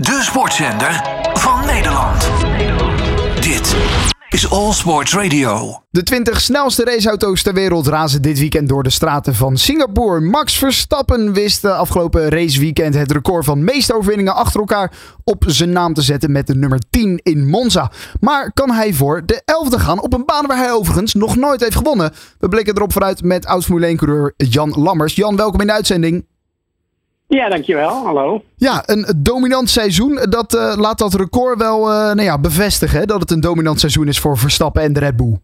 De sportzender van Nederland. Dit is All Sports Radio. De 20 snelste raceauto's ter wereld razen dit weekend door de straten van Singapore. Max Verstappen wist de afgelopen raceweekend het record van meeste overwinningen achter elkaar op zijn naam te zetten met de nummer 10 in Monza. Maar kan hij voor de 11e gaan op een baan waar hij overigens nog nooit heeft gewonnen? We blikken erop vooruit met oud-Formule Jan Lammers. Jan, welkom in de uitzending. Ja, dankjewel. Hallo. Ja, een dominant seizoen. Dat uh, laat dat record wel uh, nou ja, bevestigen. Hè? Dat het een dominant seizoen is voor Verstappen en de Red Bull.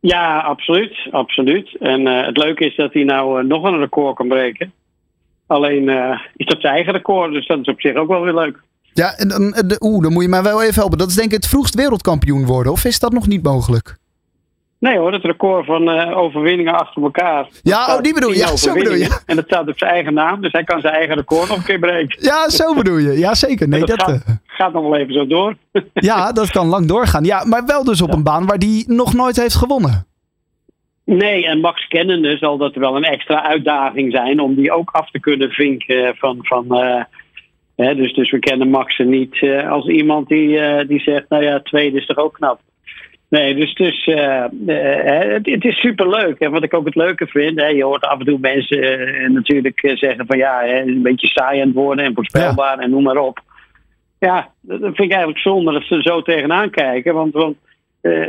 Ja, absoluut. absoluut. En uh, het leuke is dat hij nou nog een record kan breken. Alleen is dat zijn eigen record, dus dat is op zich ook wel weer leuk. Ja, en, oeh, dan moet je mij wel even helpen. Dat is denk ik het vroegst wereldkampioen worden, of is dat nog niet mogelijk? Nee hoor, het record van uh, overwinningen achter elkaar. Ja, oh, die bedoel je. Ja, zo bedoel je. En dat staat op zijn eigen naam, dus hij kan zijn eigen record nog een keer breken. Ja, zo bedoel je. Ja, zeker. Nee, dat, dat gaat, gaat, nog wel even zo door. ja, dat kan lang doorgaan. Ja, maar wel dus op ja. een baan waar hij nog nooit heeft gewonnen. Nee, en Max kennende zal dat wel een extra uitdaging zijn om die ook af te kunnen vinken van... van uh, hè, dus, dus we kennen Max niet als iemand die, die zegt, nou ja, tweede is toch ook knap. Nee, dus, dus uh, uh, het, het, is superleuk. En wat ik ook het leuke vind, hè, je hoort af en toe mensen uh, natuurlijk zeggen van ja, hè, een beetje saai aan het worden en voorspelbaar ja. en noem maar op. Ja, dat vind ik eigenlijk zonde dat ze er zo tegenaan kijken. Want, want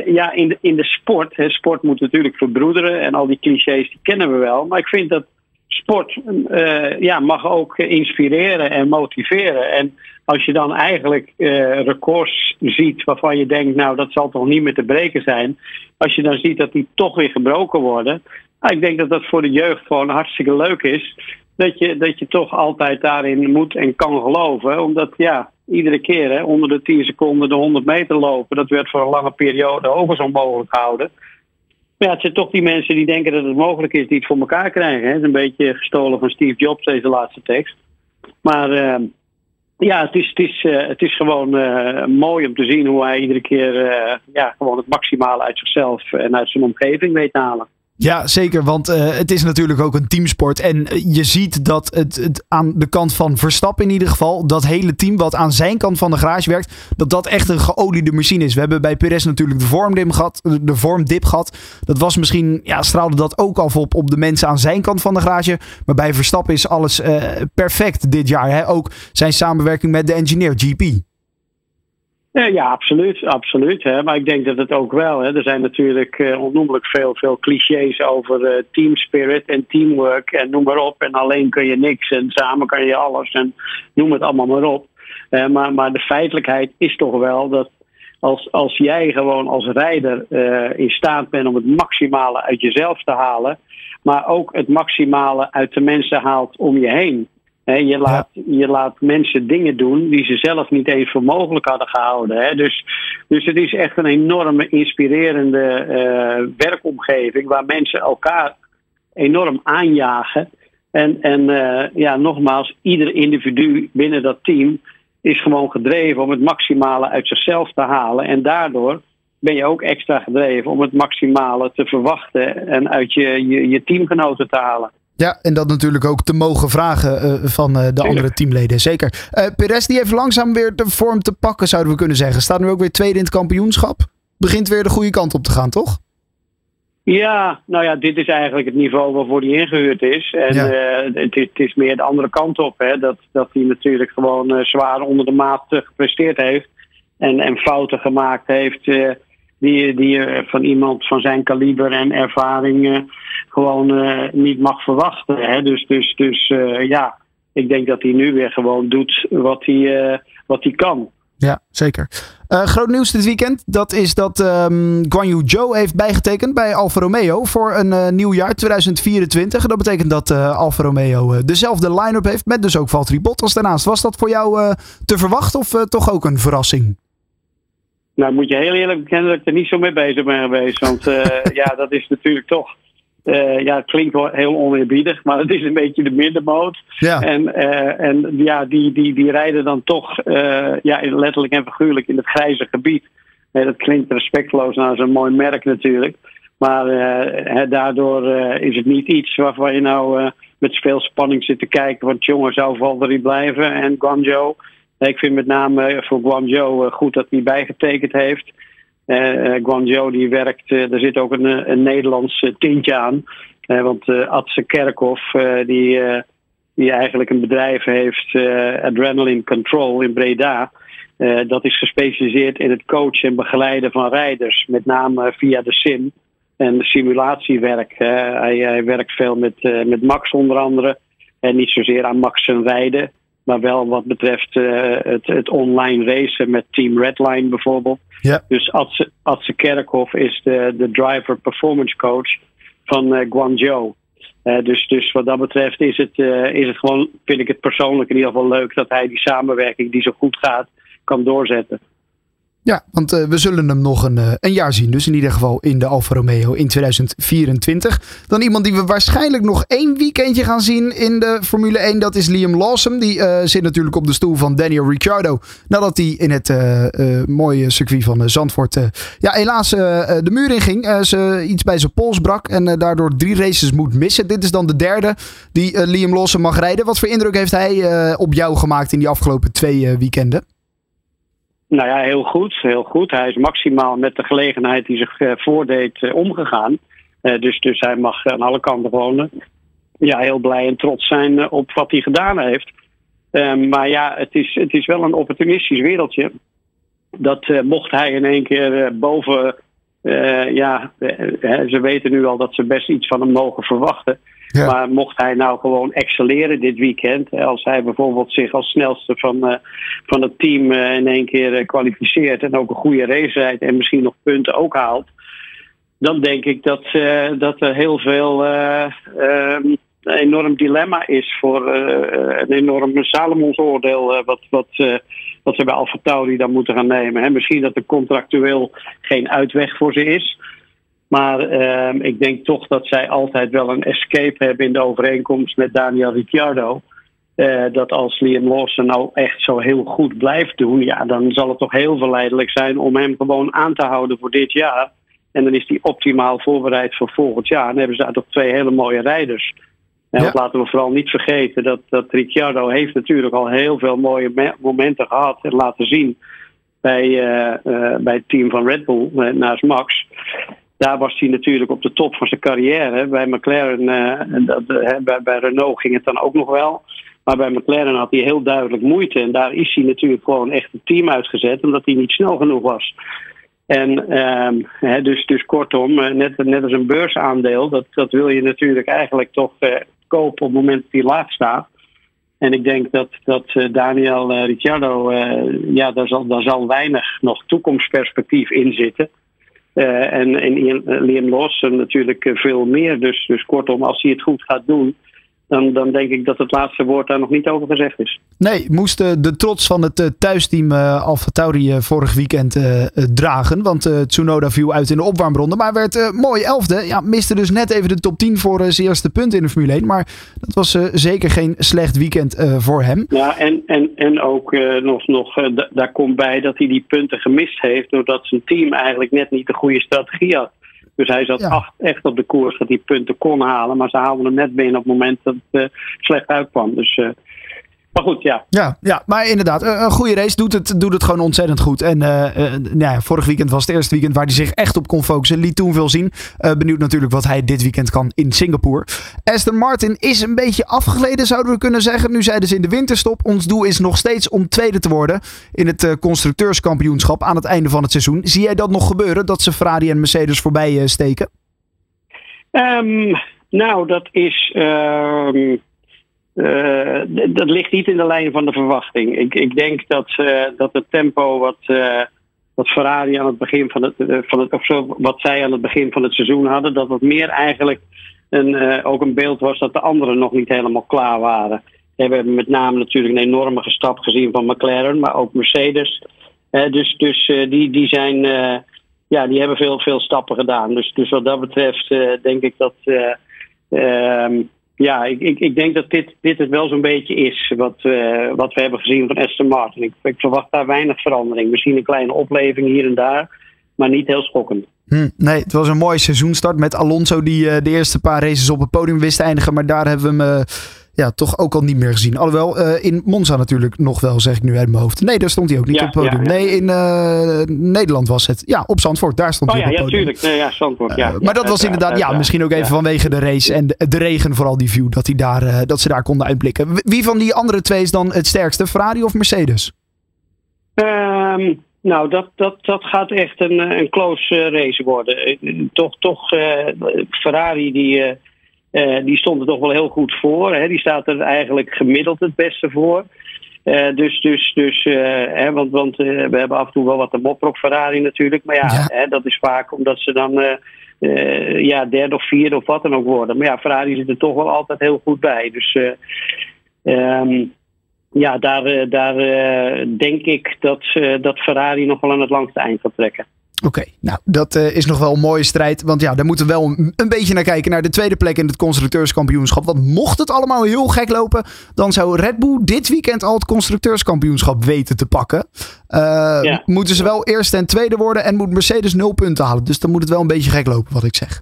ja, in de, in de sport, hè, sport moet natuurlijk verbroederen en al die clichés die kennen we wel. Maar ik vind dat sport ja, mag ook inspireren en motiveren. En als je dan eigenlijk uh, records ziet waarvan je denkt, nou dat zal toch niet meer te breken zijn. Als je dan ziet dat die toch weer gebroken worden. Nou, ik denk dat dat voor de jeugd gewoon hartstikke leuk is. Dat je, dat je toch altijd daarin moet en kan geloven. Omdat ja, iedere keer hè, onder de 10 seconden de 100 meter lopen. Dat werd voor een lange periode ook eens onmogelijk gehouden. Maar ja, het zijn toch die mensen die denken dat het mogelijk is, die het voor elkaar krijgen. Hè. Het is een beetje gestolen van Steve Jobs, deze laatste tekst. Maar uh, ja, het is, het is, uh, het is gewoon uh, mooi om te zien hoe hij iedere keer uh, ja, gewoon het maximale uit zichzelf en uit zijn omgeving weet te halen. Ja, zeker. Want uh, het is natuurlijk ook een teamsport. En je ziet dat het, het, aan de kant van Verstappen in ieder geval, dat hele team wat aan zijn kant van de garage werkt, dat dat echt een geoliede machine is. We hebben bij Perez natuurlijk de vormdip gehad. De vormdip gehad. Dat was misschien, ja, straalde dat ook al op op de mensen aan zijn kant van de garage. Maar bij Verstappen is alles perfect dit jaar. Hè? Ook zijn samenwerking met de engineer GP. Ja, absoluut. absoluut hè. Maar ik denk dat het ook wel. Hè. Er zijn natuurlijk uh, onnoemelijk veel, veel clichés over uh, team spirit en teamwork en noem maar op. En alleen kun je niks en samen kan je alles en noem het allemaal maar op. Uh, maar, maar de feitelijkheid is toch wel dat als, als jij gewoon als rijder in staat bent om het maximale uit jezelf te halen, maar ook het maximale uit de mensen haalt om je heen. Je, laat, ja. je laat mensen dingen doen die ze zelf niet eens voor mogelijk hadden gehouden. Dus, dus het is echt een enorme inspirerende uh, werkomgeving waar mensen elkaar enorm aanjagen. En, en uh, ja, nogmaals, ieder individu binnen dat team is gewoon gedreven om het maximale uit zichzelf te halen. En daardoor ben je ook extra gedreven om het maximale te verwachten en uit je, je, je teamgenoten te halen. Ja, en dat natuurlijk ook te mogen vragen uh, van uh, de andere teamleden. Zeker. Uh, Perez die heeft langzaam weer de vorm te pakken, zouden we kunnen zeggen. Staat nu ook weer tweede in het kampioenschap. Begint weer de goede kant op te gaan, toch? Ja, nou ja, dit is eigenlijk het niveau waarvoor hij ingehuurd is. En ja. het, is, het, is meer de andere kant op. Hè? Dat, dat hij natuurlijk gewoon zwaar onder de maat gepresteerd heeft. En, en fouten gemaakt heeft die, die je van iemand van zijn kaliber en ervaring uh, gewoon uh, niet mag verwachten. Hè? Dus, dus, dus ja, ik denk dat hij nu weer gewoon doet wat hij, wat hij kan. Ja, zeker. groot nieuws dit weekend, dat is dat um, Guan Yu Zhou heeft bijgetekend bij Alfa Romeo voor een nieuw jaar 2024. Dat betekent dat Alfa Romeo dezelfde line-up heeft met dus ook Valtteri Bottas daarnaast. Was dat voor jou te verwachten of toch ook een verrassing? Nou, moet je heel eerlijk bekennen dat ik er niet zo mee bezig ben geweest. Want uh, ja, dat is natuurlijk toch. Uh, ja, het klinkt wel heel oneerbiedig, maar het is een beetje de middenmoot. Ja. En, uh, en ja, die, die, die rijden dan toch ja, letterlijk en figuurlijk in het grijze gebied. dat klinkt respectloos naar zo'n mooi merk natuurlijk. Maar daardoor is het niet iets waarvan je nou met veel spanning zit te kijken. Want jongen zou Valtteri blijven en Guangzhou Ik vind met name voor Guangzhou goed dat hij bijgetekend heeft. Guangzhou die werkt, er zit ook een, een Nederlands tintje aan. want Adse Kerkhoff, die, die eigenlijk een bedrijf heeft, Adrenaline Control in Breda. dat is gespecialiseerd in het coachen en begeleiden van rijders, met name via de sim en simulatiewerk. hij, hij, werkt veel met, met Max onder andere. En niet zozeer aan Max en rijden. Maar wel wat betreft uh, het, het, online racen met Team Redline bijvoorbeeld. Ja. Dus Adse, Adse Kerkhoff is de, de driver performance coach van uh, Guangzhou. dus, dus wat dat betreft is het, is het gewoon, vind ik het persoonlijk in ieder geval leuk dat hij die samenwerking die zo goed gaat, kan doorzetten. Ja, want uh, we zullen hem nog een, uh, een jaar zien. Dus in ieder geval in de Alfa Romeo in 2024. Dan iemand die we waarschijnlijk nog één weekendje gaan zien in de Formule 1. Dat is Liam Lawson. Die uh, zit natuurlijk op de stoel van Daniel Ricciardo. Nadat hij in het mooie circuit van Zandvoort ja, helaas de muur in ging. ze iets bij zijn pols brak en daardoor drie races moet missen. Dit is dan de derde die Liam Lawson mag rijden. Wat voor indruk heeft hij op jou gemaakt in die afgelopen twee weekenden? Nou ja, heel goed, heel goed. Hij is maximaal met de gelegenheid die zich uh, voordeed uh, omgegaan. Uh, dus, dus hij mag aan alle kanten wonen. Ja, heel blij en trots zijn op wat hij gedaan heeft. Maar ja, het is, het is wel een opportunistisch wereldje. Dat mocht hij in één keer boven. ja, ze weten nu al dat ze best iets van hem mogen verwachten. Maar mocht hij nou gewoon excelleren dit weekend, als hij bijvoorbeeld zich als snelste van, uh, van het team uh, in één keer uh, kwalificeert en ook een goede race rijdt en misschien nog punten ook haalt, dan denk ik dat, dat er heel veel um, een enorm dilemma is voor een enorm Salomonsoordeel wat, wat, wat ze bij Tauri dan moeten gaan nemen. Hè. Misschien dat er contractueel geen uitweg voor ze is. Maar uh, ik denk toch dat zij altijd wel een escape hebben in de overeenkomst met Daniel Ricciardo. Uh, dat als Liam Lawson nou echt zo heel goed blijft doen, ja, dan zal het toch heel verleidelijk zijn om hem gewoon aan te houden voor dit jaar. En dan is hij optimaal voorbereid voor volgend jaar. En dan hebben ze daar toch twee hele mooie rijders. En ja. laten we vooral niet vergeten dat, dat Ricciardo heeft natuurlijk al heel veel mooie momenten gehad en laten zien bij, uh, uh, bij het team van Red Bull naast Max daar was hij natuurlijk op de top van zijn carrière. Bij McLaren, uh, dat, uh, bij, bij, Renault ging het dan ook nog wel. Maar bij McLaren had hij heel duidelijk moeite. En daar is hij natuurlijk gewoon echt het team uitgezet, omdat hij niet snel genoeg was. En hè, dus, dus kortom, eh, net, net als een beursaandeel, dat, dat wil je natuurlijk eigenlijk toch kopen op het moment dat hij laag staat. En ik denk dat, dat Daniel Ricciardo, ja, daar zal, daar zal weinig nog toekomstperspectief in zitten. Uh, en, en Liam Lawson natuurlijk eh, veel meer. Dus, dus kortom, als hij het goed gaat doen, dan, dan denk ik dat het laatste woord daar nog niet over gezegd is. Nee, moest de trots van het uh, thuisteam uh, Alfa Tauri vorig weekend dragen. Want Tsunoda viel uit in de opwarmronde, maar werd mooi elfde. Ja, miste dus net even de top 10 voor zijn eerste punt in de Formule 1. Maar dat was zeker geen slecht weekend voor hem. Ja, en, en, en ook nog, nog daar komt bij dat hij die punten gemist heeft... doordat zijn team eigenlijk net niet de goede strategie had. Dus hij zat echt op de koers dat hij punten kon halen. Maar ze haalden hem net binnen op het moment dat het uh, slecht uitkwam. Dus uh, maar goed, ja. Ja, ja maar inderdaad, een goede race doet het, doet het gewoon ontzettend goed. En uh, uh, nou ja, vorig weekend was het eerste weekend waar hij zich echt op kon focussen. Liet toen veel zien. Uh, benieuwd natuurlijk wat hij dit weekend kan in Singapore. Aston Martin is een beetje afgeleden, zouden we kunnen zeggen. Nu zeiden ze in de winterstop. Ons doel is nog steeds om tweede te worden in het constructeurskampioenschap aan het einde van het seizoen. Zie jij dat nog gebeuren, dat ze Ferrari en Mercedes voorbij steken? Um, nou, dat is... Uh, uh, dat ligt niet in de lijn van de verwachting. Ik, ik denk dat, uh, dat het tempo wat, uh, wat Ferrari aan het begin van het, van het of zo, wat zij aan het begin van het seizoen hadden, dat het meer eigenlijk een, ook een beeld was dat de anderen nog niet helemaal klaar waren. We hebben met name natuurlijk een enorme stap gezien van McLaren, maar ook Mercedes. dus dus die, die zijn, ja, die hebben veel, veel stappen gedaan. Dus, dus wat dat betreft denk ik dat. Ehm, ja, ik, ik, ik denk dat dit, dit het wel zo'n beetje is wat, uh, wat we hebben gezien van Aston Martin. Ik, ik, verwacht daar weinig verandering. Misschien een kleine opleving hier en daar, maar niet heel schokkend. Hm, nee, het was een mooie seizoenstart met Alonso die uh, de eerste paar races op het podium wist te eindigen. Maar daar hebben we hem uh, ja, toch ook al niet meer gezien. Alhoewel, uh, in Monza natuurlijk nog wel, zeg ik nu uit mijn hoofd. Nee, daar stond hij ook niet Ja, op het podium. ja, ja. Nee, in uh, Nederland was het. Ja, op Zandvoort, daar stond Oh hij op het ja, podium. tuurlijk. Nee, ja, Zandvoort, ja. Uh, maar dat was inderdaad, ja, misschien ook even vanwege de race en de, de regen, vooral die view, dat, hij daar, dat ze daar konden uitblikken. Wie van die andere twee is dan het sterkste, Ferrari of Mercedes? Um, nou, dat, dat, dat gaat echt een, een close race worden. Toch, toch uh, Ferrari die, die stond er toch wel heel goed voor. Hè? Die staat er eigenlijk gemiddeld het beste voor. dus, dus, dus hè, want, want we hebben af en toe wel wat mopperen op Ferrari natuurlijk. Maar ja, ja. Hè, dat is vaak omdat ze dan ja, derde of vierde of wat dan ook worden. Maar ja, Ferrari zit er toch wel altijd heel goed bij. Dus um, ja, daar, daar denk ik dat, dat Ferrari nog wel aan het langste eind gaat trekken. Oké, okay, nou dat uh, is nog wel een mooie strijd. Want ja, daar moeten we wel een, een, beetje naar kijken. Naar de tweede plek in het constructeurskampioenschap. Want mocht het allemaal heel gek lopen. Dan zou Red Bull dit weekend al het constructeurskampioenschap weten te pakken. ja. Moeten ze wel eerste en tweede worden. En moet Mercedes nul punten halen. Dus dan moet het wel een beetje gek lopen wat ik zeg.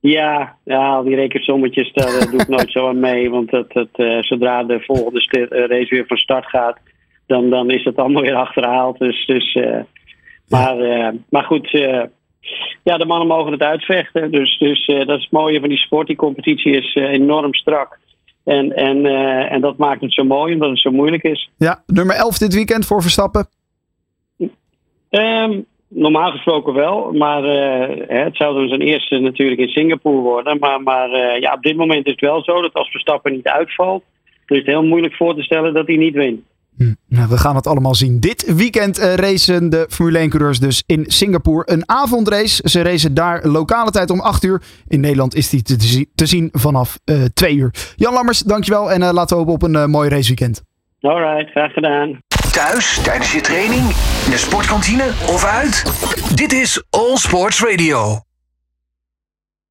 Ja, ja, al die rekensommetjes, daar uh, doe ik nooit zo aan mee. Want dat, dat, uh, zodra de volgende race weer van start gaat, dan, dan is het allemaal weer achterhaald. Dus, dus, uh, maar, maar goed, ja, de mannen mogen het uitvechten. Dus, dus dat is het mooie van die sport. Die competitie is enorm strak. En, en, en dat maakt het zo mooi, omdat het zo moeilijk is. Ja, nummer 11 dit weekend voor Verstappen? Um, Normaal gesproken wel, maar het zou dan zijn eerste natuurlijk in Singapore worden. Maar, maar ja, op dit moment is het wel zo dat als Verstappen niet uitvalt, is het heel moeilijk voor te stellen dat hij niet wint. Hm. Nou, we gaan het allemaal zien. Dit weekend uh, racen de Formule 1-coureurs dus in Singapore. Een avondrace. Ze racen daar lokale tijd om 8 uur. In Nederland is die te, te zien vanaf 2 uur. Jan Lammers, dankjewel. En laten we hopen op een mooi raceweekend. Alright, graag gedaan. Thuis, tijdens je training, in de sportkantine of uit? Dit is All Sports Radio.